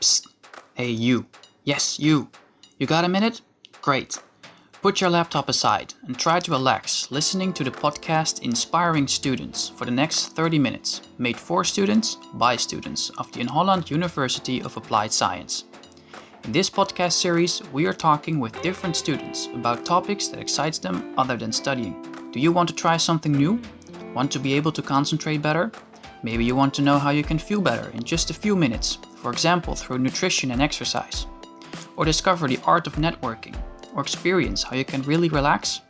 Psst. Hey, you. Yes, you. You got a minute? Great. Put your laptop aside and try to relax listening to the podcast Inspiring Students for the next 30 minutes, made for students by students of the Inholland University of Applied Science. In this podcast series, we are talking with different students about topics that excites them other than studying. Do you want to try something new? Want to be able to concentrate better? Maybe you want to know how you can feel better in just a few minutes, for example, through nutrition and exercise. Or discover the art of networking, or experience how you can really relax?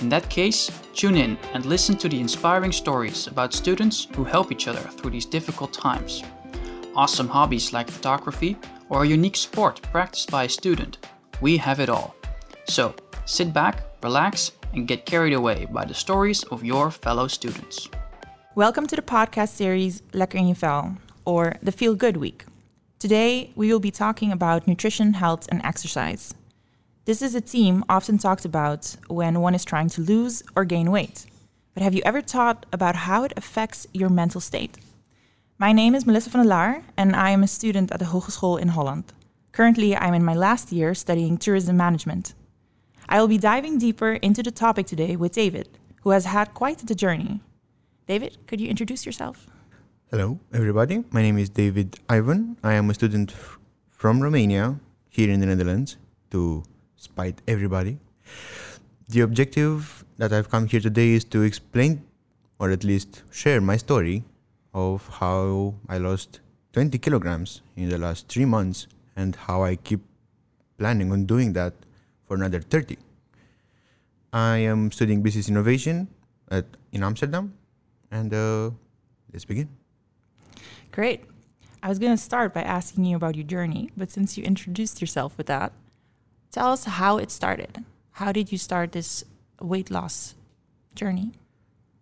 In that case, tune in and listen to the inspiring stories about students who help each other through these difficult times. Awesome hobbies like photography or a unique sport practiced by a student. We have it all. So, sit back, relax, and get carried away by the stories of your fellow students. Welcome to the podcast series Lekker in je or the Feel Good Week. Today, we will be talking about nutrition, health, and exercise. This is a theme often talked about when one is trying to lose or gain weight. But have you ever thought about how it affects your mental state? My name is Melissa van de Laar, and I am a student at the Hogeschool Inholland. Currently, I'm in my last year studying tourism management. I will be diving deeper into the topic today with David, who has had quite the journey. David, could you introduce yourself? Hello, everybody. My name is David Ivan. I am a student f- from Romania, here in the Netherlands, to spite everybody. The objective that I've come here today is to explain, or at least share my story of how I lost 20 kilograms in the last three months and how I keep planning on doing that for another 30. I am studying business innovation at, in Amsterdam, and uh, let's begin. Great. I was going to start by asking you about your journey, but since you introduced yourself with that, tell us how it started. How did you start this weight loss journey?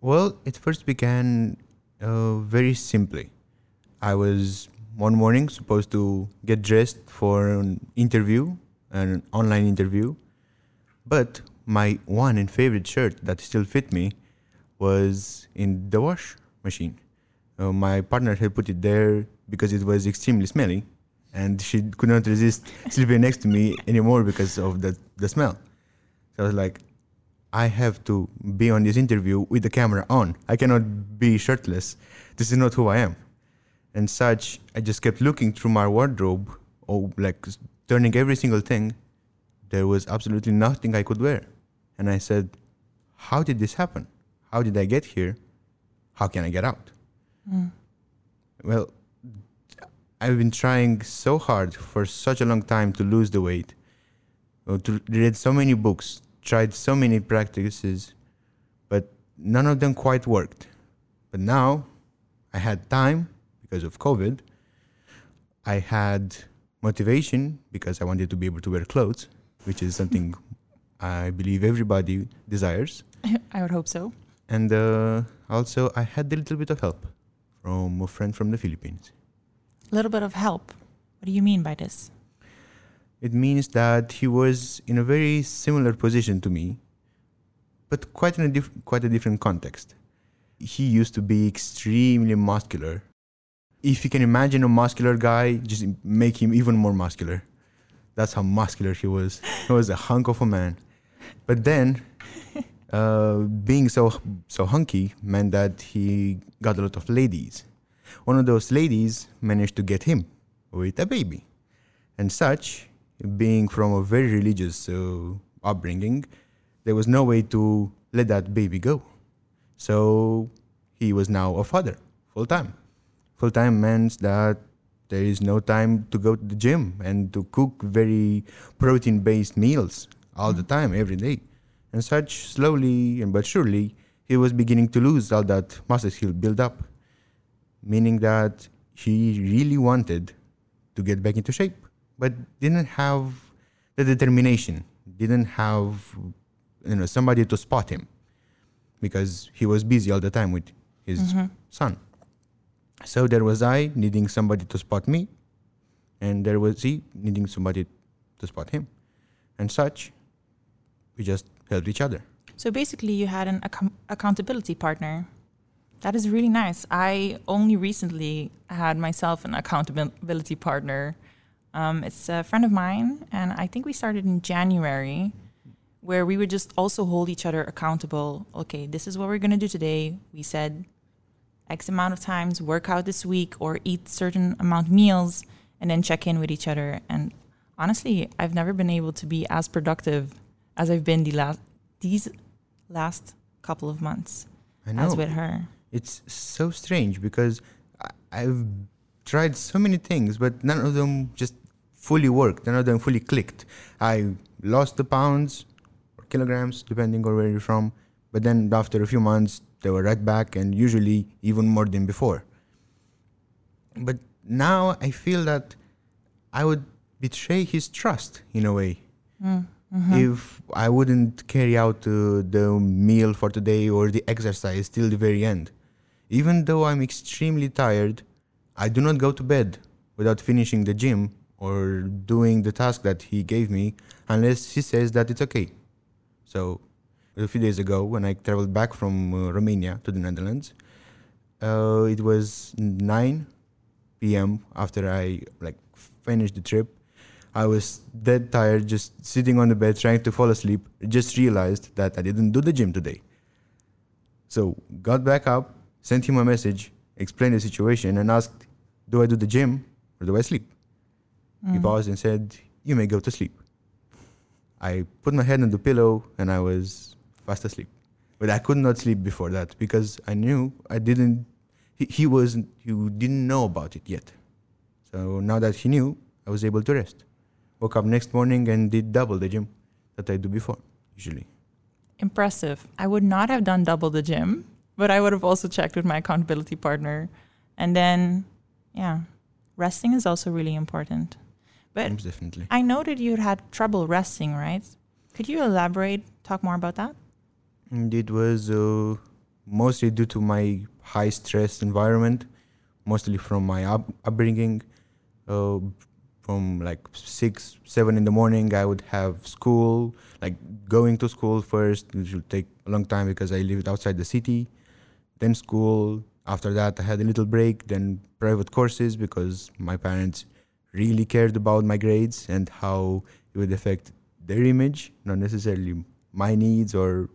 Well, it first began uh, very simply. I was one morning supposed to get dressed for an interview, an online interview, but my one and favorite shirt that still fit me was in the wash machine. Uh, my partner had put it there because it was extremely smelly, and she could not resist sleeping next to me anymore because of the, the smell. So I was like, I have to be on this interview with the camera on. I cannot be shirtless. This is not who I am. And such, I just kept looking through my wardrobe, or like turning every single thing. There was absolutely nothing I could wear. And I said, How did this happen? How did I get here? How can I get out? Mm. Well, I've been trying so hard for such a long time to lose the weight. To read so many books, tried so many practices, but none of them quite worked. But now I had time because of COVID. I had motivation because I wanted to be able to wear clothes, which is something I believe everybody desires. I would hope so. And uh, also, I had a little bit of help from a friend from the Philippines. A little bit of help. What do you mean by this? It means that he was in a very similar position to me, but quite in a diff- quite a different context. He used to be extremely muscular. If you can imagine a muscular guy, just make him even more muscular. That's how muscular he was. He was a hunk of a man. But then, uh, being so so hunky meant that he got a lot of ladies. One of those ladies managed to get him with a baby, and such being from a very religious uh, upbringing, there was no way to let that baby go. So he was now a father full time. Full time means that there is no time to go to the gym and to cook very protein based meals all the time, every day. And such, slowly and but surely, he was beginning to lose all that muscle he built up, meaning that he really wanted to get back into shape but didn't have the determination, didn't have you know somebody to spot him because he was busy all the time with his Mhm. son. So there was I needing somebody to spot me, and there was he needing somebody to spot him, and such. We just helped each other. So basically, you had an account- accountability partner. That is really nice. I only recently had myself an accountability partner. Um, it's a friend of mine, and I think we started in January, where we would just also hold each other accountable. Okay, this is what we're going to do today. We said X amount of times, work out this week, or eat certain amount of meals, and then check in with each other. And honestly, I've never been able to be as productive as I've been the last these last couple of months I know. as with her. It's so strange because I- I've tried so many things, but none of them just fully worked. None of them fully clicked. I lost the pounds or kilograms, depending on where you're from. But then after a few months, they were right back, and usually even more than before. But now I feel that I would betray his trust in a way hmm. If I wouldn't carry out uh, the meal for today or the exercise till the very end. Even though I'm extremely tired, I do not go to bed without finishing the gym or doing the task that he gave me unless he says that it's okay. So, a few days ago, when I traveled back from uh, Romania to the Netherlands, uh, it was 9 p.m. after I like finished the trip. I was dead tired, just sitting on the bed trying to fall asleep. Just realized that I didn't do the gym today. So got back up, sent him a message, explained the situation, and asked, "Do I do the gym or do I sleep?" He mm. paused and said, "You may go to sleep." I put my head on the pillow and I was fast asleep. But I could not sleep before that because I knew I didn't. He, he wasn't. He didn't know about it yet. So now that he knew, I was able to rest. Woke up next morning and did double the gym that I do before usually. Impressive. I would not have done double the gym, but I would have also checked with my accountability partner. And then, yeah, resting is also really important. But Most definitely. I noted you had trouble resting, right? Could you elaborate, talk more about that? And it was uh, mostly due to my high stress environment, mostly from my up- upbringing. Uh, from like six, seven in the morning, I would have school, like going to school first, which would take a long time because I lived outside the city. Then school. After that, I had a little break. Then private courses because my parents really cared about my grades and how it would affect their image, not necessarily my needs or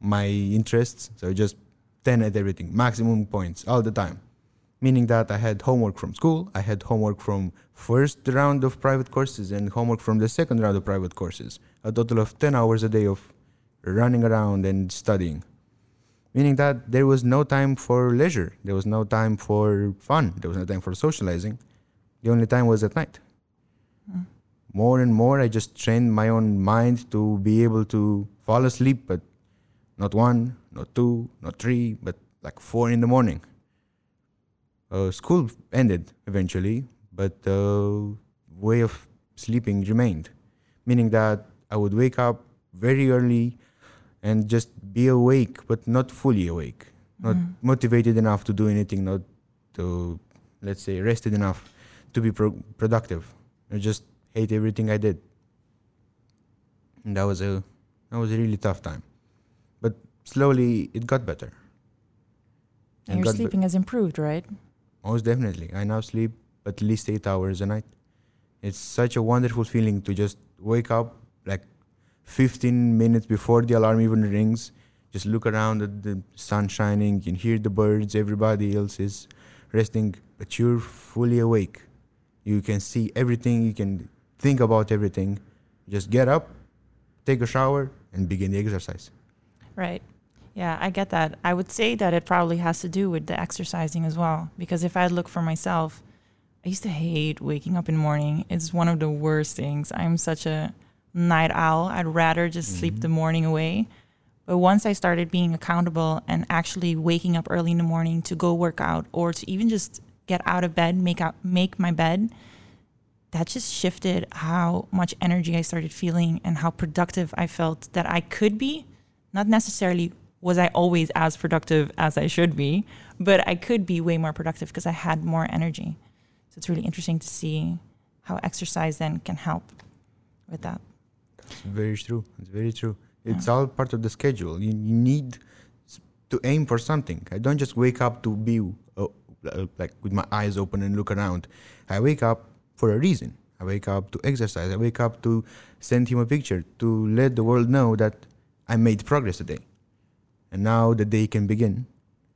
my interests. So just 10 at everything, maximum points all the time. Meaning that I had homework from school, I had homework from first round of private courses and homework from the second round of private courses. A total of 10 hours a day of running around and studying. Meaning that there was no time for leisure, there was no time for fun, there was no time for socializing. The only time was at night. Hmm. More and more, I just trained my own mind to be able to fall asleep but not one, not two, not three, but like four in the morning. Uh, school ended eventually, but the way of sleeping remained, meaning that I would wake up very early and just be awake, but not fully awake, not mm. motivated enough to do anything, not to, let's say, rested enough to be pro- productive. I just hate everything I did. And that was a that was a really tough time. But slowly it got better. And your got be- sleeping has improved, right? Most definitely. I now sleep at least eight hours a night. It's such a wonderful feeling to just wake up like 15 minutes before the alarm even rings. Just look around at the sun shining, you can hear the birds, everybody else is resting, but you're fully awake. You can see everything, you can think about everything. Just get up, take a shower, and begin the exercise. Right. Yeah, I get that. I would say that it probably has to do with the exercising as well. Because if I look for myself, I used to hate waking up in the morning. It's one of the worst things. I'm such a night owl. I'd rather just sleep the mm-hmm. morning away. But once I started being accountable and actually waking up early in the morning to go work out or to even just get out of bed, make out make my bed, that just shifted how much energy I started feeling and how productive I felt that I could be. Not necessarily was I always as productive as I should be, but I could be way more productive because I had more energy. So it's really interesting to see how exercise then can help with that. It's very true. It's very true. It's all part of the schedule. You, you need to aim for something. I don't just wake up to be uh, like with my eyes open and look around. I wake up for a reason. I wake up to exercise. I wake up to send him a picture to let the world know that I made progress today. And now the day can begin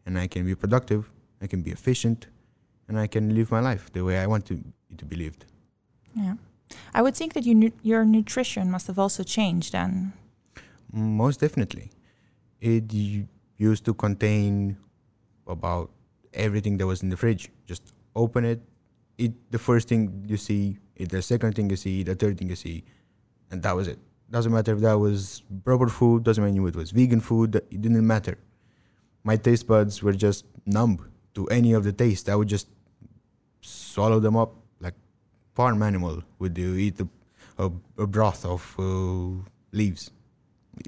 and I can be productive, I can be efficient, and I can live my life the way I want to, to be lived. Yeah. I would think that you, your nutrition must have also changed then. Most definitely. It used to contain about everything that was in the fridge. Just open it, eat the first thing you see, eat the second thing you see, the third thing you see, and that was it. Doesn't matter if that was proper food, doesn't matter if it was vegan food, it didn't matter. My taste buds were just numb to any of the taste. I would just swallow them up like farm animal would you eat a, a, a broth of uh, leaves.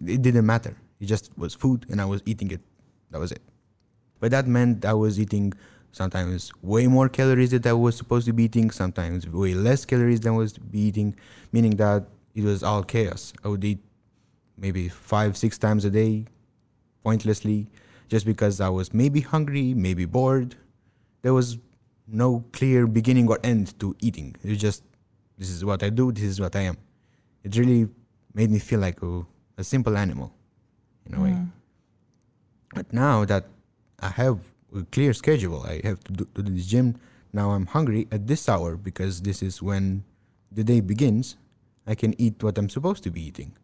It didn't matter. It just was food and I was eating it. That was it. But that meant I was eating sometimes way more calories than I was supposed to be eating, sometimes way less calories than I was eating, meaning that it was all chaos. I would eat maybe five, six times a day, pointlessly, just because I was maybe hungry, maybe bored. There was no clear beginning or end to eating. It was just, this is what I do, this is what I am. It really made me feel like a, a simple animal in a way. Mm. But now that I have a clear schedule, I have to do, to do the gym. Now I'm hungry at this hour because this is when the day begins. I can eat what I'm supposed to be eating.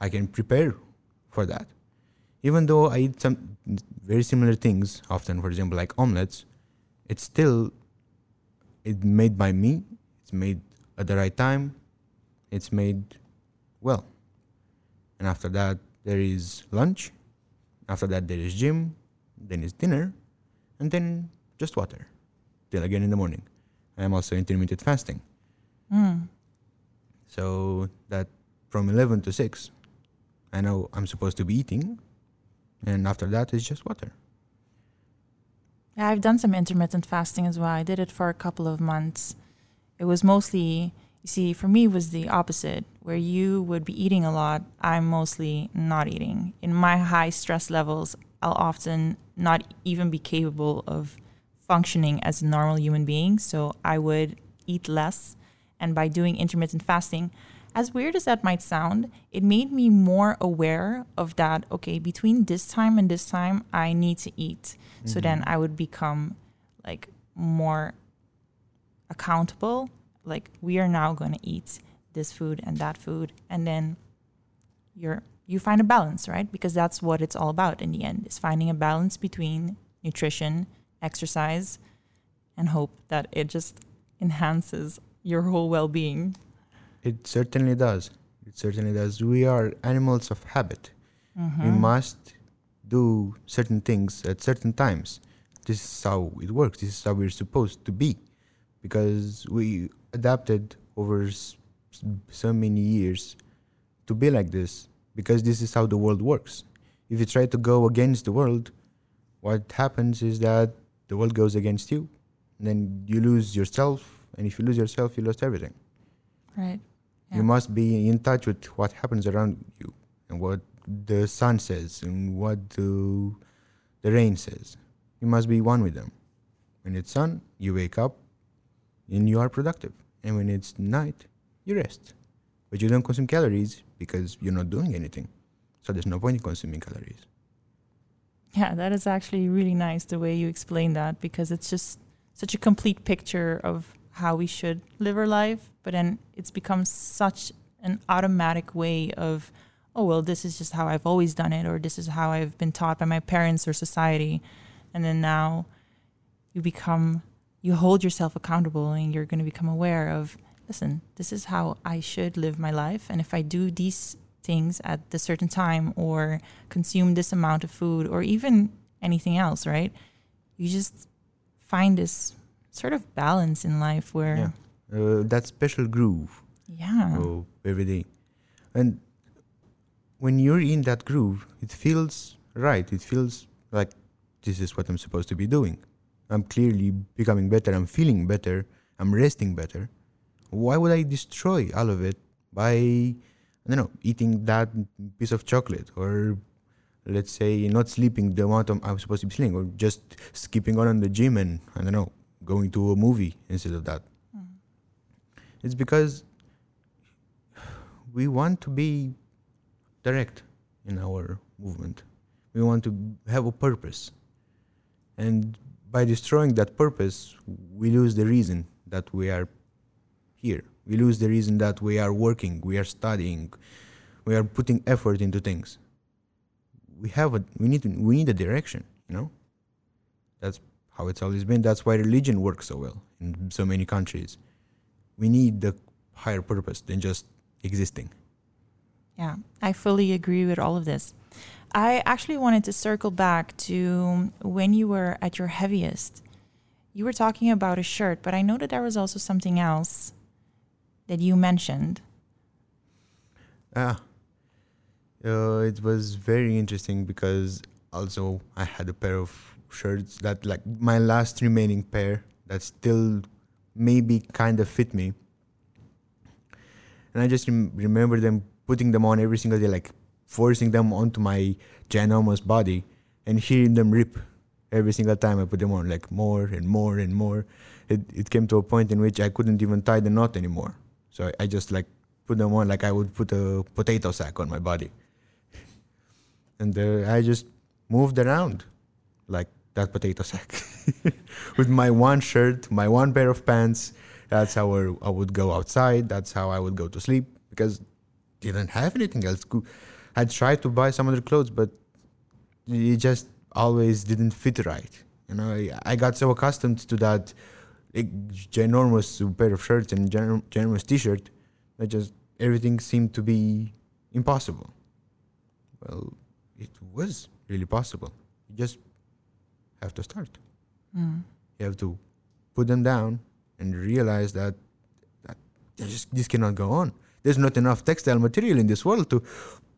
I can prepare for that. Even though I eat some very similar things, often, for example, like omelets, it's still it's made by me. It's made at the right time. It's made well. And after that, there is lunch. After that, there is gym. Then is dinner, and then just water, till again in the morning. I am also intermittent fasting. Mm. So that from 11 to 6, I know I'm supposed to be eating, and after that, it's just water. Yeah, I've done some intermittent fasting as well. I did it for a couple of months. It was mostly, you see, for me, it was the opposite, where you would be eating a lot. I'm mostly not eating. In my high stress levels, I'll often not even be capable of functioning as a normal human being. So I would eat less. And by doing intermittent fasting, as weird as that might sound, it made me more aware of that. Okay, between this time and this time, I need to eat. So mm-hmm. then I would become like more accountable. Like we are now going to eat this food and that food, and then you're you find a balance, right? Because that's what it's all about in the end: is finding a balance between nutrition, exercise, and hope that it just enhances your whole well-being. It certainly does. It certainly does. We are animals of habit. Mm-hmm. We must do certain things at certain times. This is how it works. This is how we're supposed to be, because we adapted over so many years to be like this. Because this is how the world works. If you try to go against the world, what happens is that the world goes against you. And then you lose yourself, and if you lose yourself, you lost everything. Right. You must be in touch with what happens around you and what the sun says and what the, the rain says. You must be one with them. When it's sun, you wake up and you are productive. And when it's night, you rest. But you don't consume calories because you're not doing anything. So there's no point in consuming calories. Yeah, that is actually really nice the way you explain that because it's just such a complete picture of how we should live our life. But then it's become such an automatic way of, oh, well, this is just how I've always done it, or this is how I've been taught by my parents or society. And then now you become, you hold yourself accountable and you're going to become aware of, listen, this is how I should live my life. And if I do these things at the certain time or consume this amount of food or even anything else, right? You just find this sort of balance in life where, Uh, that special groove yeah, oh, every day. And when you're in that groove, it feels right. It feels like this is what I'm supposed to be doing. I'm clearly becoming better. I'm feeling better. I'm resting better. Why would I destroy all of it by, I don't know, eating that piece of chocolate or let's say, not sleeping the amount I'm supposed to be sleeping, or just skipping on in the gym and I don't know, going to a movie instead of that. Mm. It's because we want to be direct in our movement. We want to have a purpose. And by destroying that purpose, we lose the reason that we are here. We lose the reason that we are working, we are studying, we are putting effort into things. We have a we need we need a direction, you know. That's how it's always been. That's why religion works so well in so many countries. We need the higher purpose than just existing. Yeah, I fully agree with all of this. I actually wanted to circle back to when you were at your heaviest. You were talking about a shirt, but I know that there was also something else that you mentioned. Ah, uh, it was very interesting because also I had a pair of shirts that, like, my last remaining pair that still maybe kind of fit me. And I just rem- remember them putting them on every single day, like forcing them onto my ginormous body and hearing them rip every single time I put them on, like more and more and more. It, it came to a point in which I couldn't even tie the knot anymore. So I, I just like put them on like I would put a potato sack on my body. And uh, I just moved around like that potato sack with my one shirt, my one pair of pants. That's how I would go outside. That's how I would go to sleep because didn't have anything else. I tried to buy some other clothes, but it just always didn't fit right. You know, I, got so accustomed to that ginormous pair of shirts and ginormous T-shirt that just everything seemed to be impossible. Well, it was really possible. You just have to start. Mm. You have to put them down and realize that that just this cannot go on. There's not enough textile material in this world to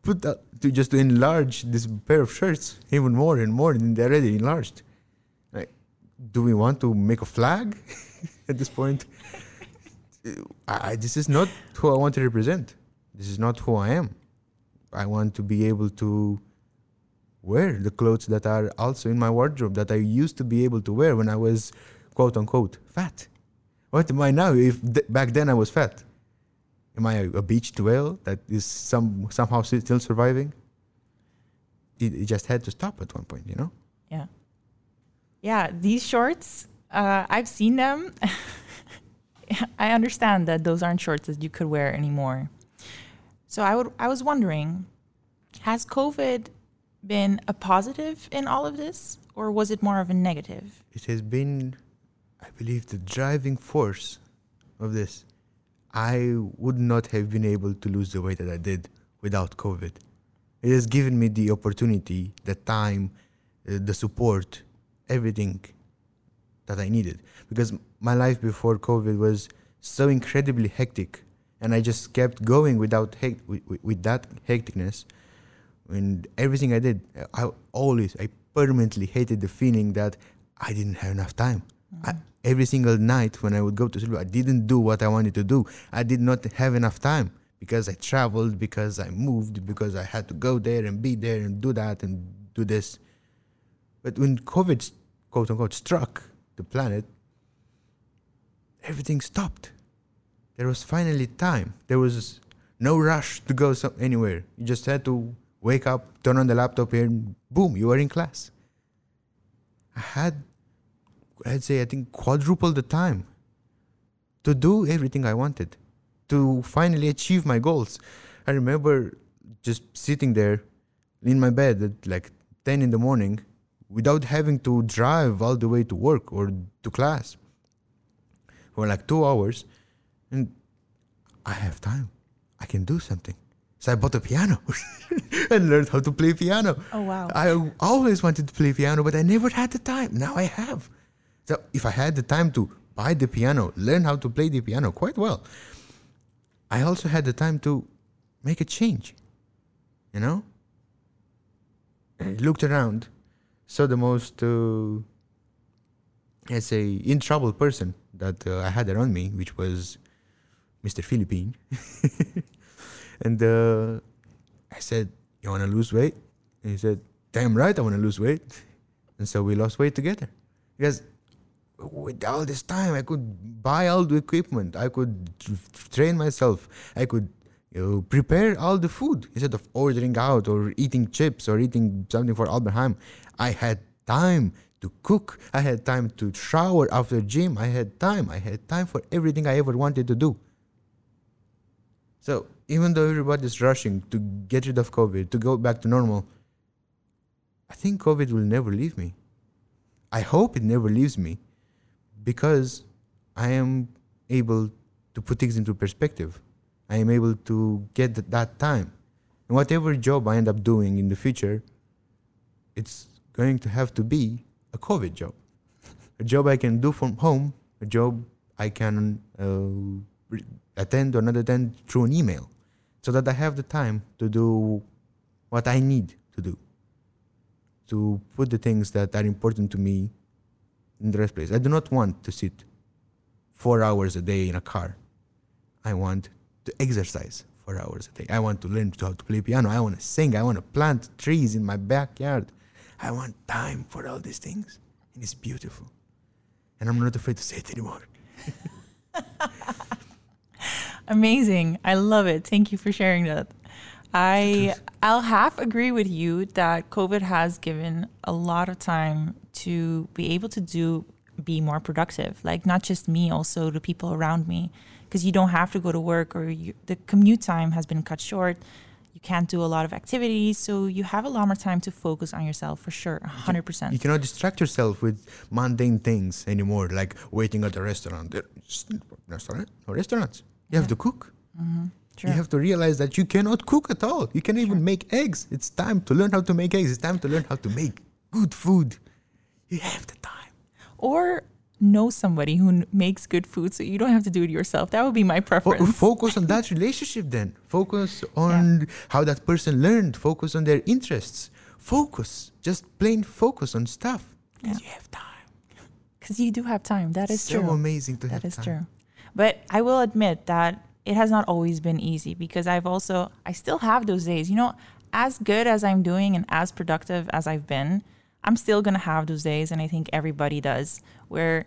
put that to just to enlarge this pair of shirts even more and more than they're already enlarged. Like, do we want to make a flag at this point? I, this is not who I want to represent. This is not who I am. I want to be able to wear the clothes that are also in my wardrobe that I used to be able to wear when I was quote unquote fat. What am I now if th- back then I was fat? Am I a, a beached whale that is some somehow still surviving? It, it just had to stop at one point, you know? Yeah. Yeah, these shorts, uh, I've seen them. I understand that those aren't shorts that you could wear anymore. So I would I was wondering, has COVID been a positive in all of this or was it more of a negative? It has been I believe the driving force of this. I would not have been able to lose the weight that I did without COVID. It has given me the opportunity, the time, uh, the support, everything that I needed. Because my life before COVID was so incredibly hectic, and I just kept going without with, with that hecticness. And everything I did, I always, I permanently hated the feeling that I didn't have enough time. I, every single night when I would go to sleep, I didn't do what I wanted to do. I did not have enough time because I traveled, because I moved, because I had to go there and be there and do that and do this. But when COVID, quote unquote, struck the planet, everything stopped. There was finally time. There was no rush to go some, anywhere. You just had to wake up, turn on the laptop, and boom, you were in class. I had I'd say I think quadruple the time to do everything I wanted, to finally achieve my goals. I remember just sitting there in my bed at like 10 in the morning without having to drive all the way to work or to class for like two hours and I have time. I can do something. So I bought a piano and learned how to play piano. Oh wow. I always wanted to play piano, but I never had the time. Now I have. So if I had the time to buy the piano, learn how to play the piano quite well, I also had the time to make a change. You know? I looked around, saw the most, uh, let's say, in trouble person that uh, I had around me, which was Mr. Philippine. and uh, I said, You want to lose weight? And he said, damn right, I want to lose weight. And so we lost weight together. Because with all this time, I could buy all the equipment. I could train myself. I could you know, prepare all the food instead of ordering out or eating chips or eating something for Albert Heijn. I had time to cook. I had time to shower after gym. I had time. I had time for everything I ever wanted to do. So even though everybody's rushing to get rid of COVID, to go back to normal, I think COVID will never leave me. I hope it never leaves me because I am able to put things into perspective. I am able to get that time. And whatever job I end up doing in the future, it's going to have to be a COVID job. A job I can do from home, a job I can uh, attend or not attend through an email, so that I have the time to do what I need to do, to put the things that are important to me in the right place. I do not want to sit four hours a day in a car. I want to exercise four hours a day. I want to learn how to play piano. I want to sing. I want to plant trees in my backyard. I want time for all these things. And it's beautiful. And I'm not afraid to say it anymore. Amazing. I love it. Thank you for sharing that. I I'll half agree with you that COVID has given a lot of time to be able to do be more productive. Like not just me, also the people around me, because you don't have to go to work or you, the commute time has been cut short. You can't do a lot of activities, so you have a lot more time to focus on yourself for sure, hundred percent. You cannot distract yourself with mundane things anymore, like waiting at a restaurant. Restaurant or restaurants. You have to cook. Mm-hmm. Sure. You have to realize that you cannot cook at all. You can't even make eggs. It's time to learn how to make eggs. It's time to learn how to make good food. You have the time. or know somebody who n- makes good food, so you don't have to do it yourself. That would be my preference. focus on that relationship then. Focus on how that person learned. Focus on their interests. Focus. Just plain focus on stuff. Because Yeah. you have time. Because you do have time. That is so true. amazing to That have is time. true. But I will admit that it has not always been easy because I've also, I still have those days. You know, as good as I'm doing and as productive as I've been, I'm still going to have those days. And I think everybody does where,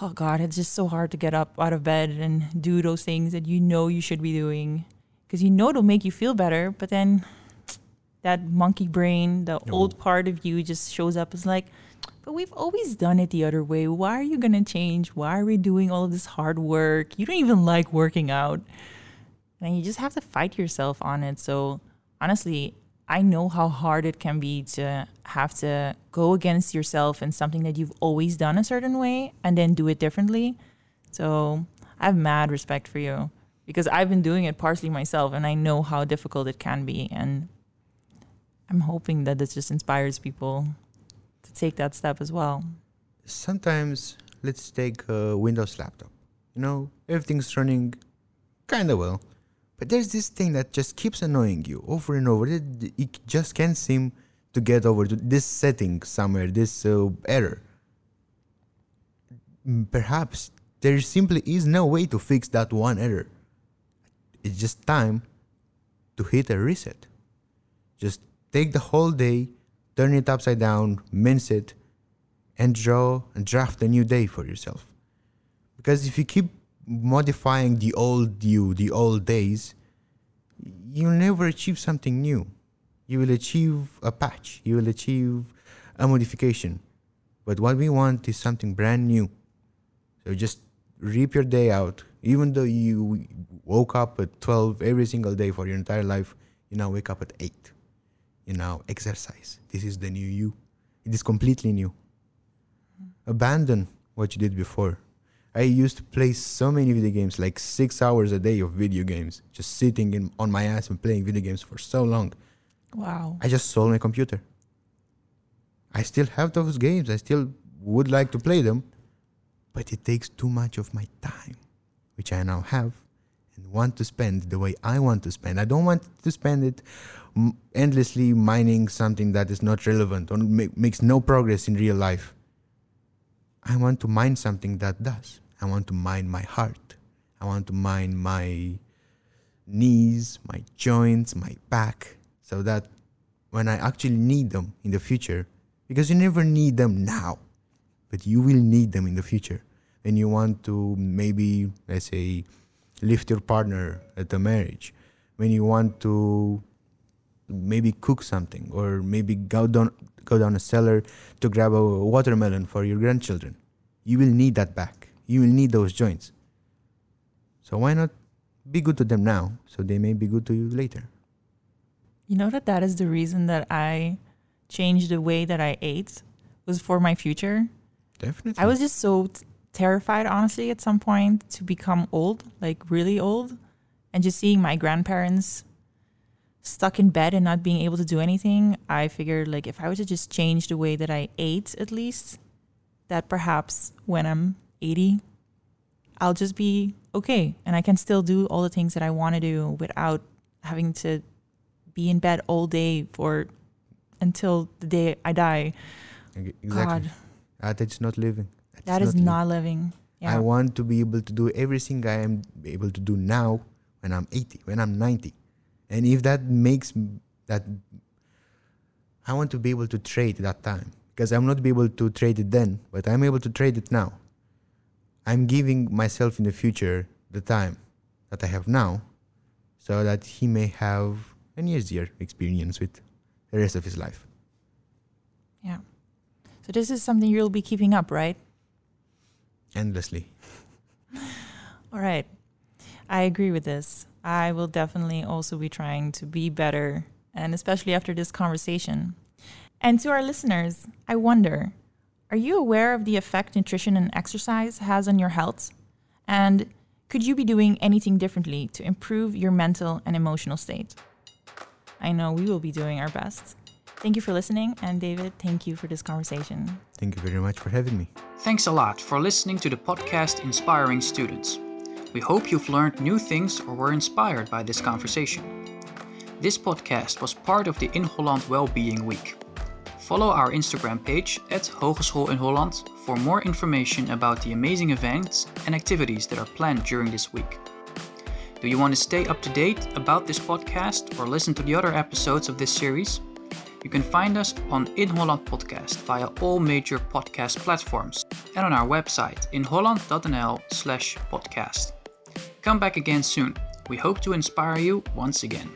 oh God, it's just so hard to get up out of bed and do those things that you know you should be doing because you know it'll make you feel better. But then that monkey brain, the old part of you just shows up as like, but we've always done it the other way. Why are you going to change? Why are we doing all of this hard work? You don't even like working out. And you just have to fight yourself on it. So, honestly, I know how hard it can be to have to go against yourself and something that you've always done a certain way and then do it differently. So, I have mad respect for you because I've been doing it partially myself and I know how difficult it can be. And I'm hoping that this just inspires people take that step as well. sometimes let's take a Windows laptop. You know, everything's running kind of well, but there's this thing that just keeps annoying you over and over. It, it just can't seem to get over to this setting somewhere, this uh, error. Perhaps there simply is no way to fix that one error. It's just time to hit a reset. Just take the whole day, turn it upside down, mince it, and draw and draft a new day for yourself. Because if you keep modifying the old you, the old days, you'll never achieve something new. You will achieve a patch, you will achieve a modification. But what we want is something brand new. So just reap your day out. Even though you woke up at 12 every single day for your entire life, you now wake up at 8. You now exercise. This is the new you. It is completely new abandon what you did before. I used to play so many video games, like six hours a day of video games, just sitting in, on my ass and playing video games for so long. Wow. I just sold my computer. I still have those games. I still would like to play them, but it takes too much of my time, which I now have and want to spend the way I want to spend. I don't want to spend it endlessly mining something that is not relevant or ma- makes no progress in real life. I want to mine something that does. I want to mine my heart. I want to mine my knees, my joints, my back, so that when I actually need them in the future, because you never need them now, but you will need them in the future. And you want to maybe, let's say, lift your partner at a marriage, when you want to maybe cook something, or maybe go down go down a cellar to grab a watermelon for your grandchildren, you will need that back. You will need those joints. So why not be good to them now, so they may be good to you later? You know that that is the reason that I changed the way that I ate was for my future. Definitely. I was just so terrified, honestly, at some point to become old, like really old, and just seeing my grandparents stuck in bed and not being able to do anything. I figured, like, if I were to just change the way that I ate, at least, that perhaps when I'm 80, I'll just be okay and I can still do all the things that I want to do without having to be in bed all day for until the day I die. Exactly. God, Ah, that's not living. That's that is li- not living. I want to be able to do everything I am able to do now when I'm 80, when I'm 90. And if that makes that, I want to be able to trade that time because I'm not be able to trade it then, but I'm able to trade it now. I'm giving myself in the future the time that I have now so that he may have an easier experience with the rest of his life. yeah. So this is something you'll be keeping up, right? Endlessly. All right. I agree with this. I will definitely also be trying to be better, and especially after this conversation. And to our listeners, I wonder are you aware of the effect nutrition and exercise has on your health? And could you be doing anything differently to improve your mental and emotional state? I know we will be doing our best. Thank you for listening. And David, thank you for this conversation. Thank you very much for having me. Thanks a lot for listening to the podcast Inspiring Students. We hope you've learned new things or were inspired by this conversation. This podcast was part of the Inholland Wellbeing Week. Follow our Instagram page at Hogeschool Inholland for more information about the amazing events and activities that are planned during this week. Do you want to stay up to date about this podcast or listen to the other episodes of this series? You can find us on Inholland Podcast via all major podcast platforms and on our website inholland.nl slash podcast. Come back again soon. We hope to inspire you once again.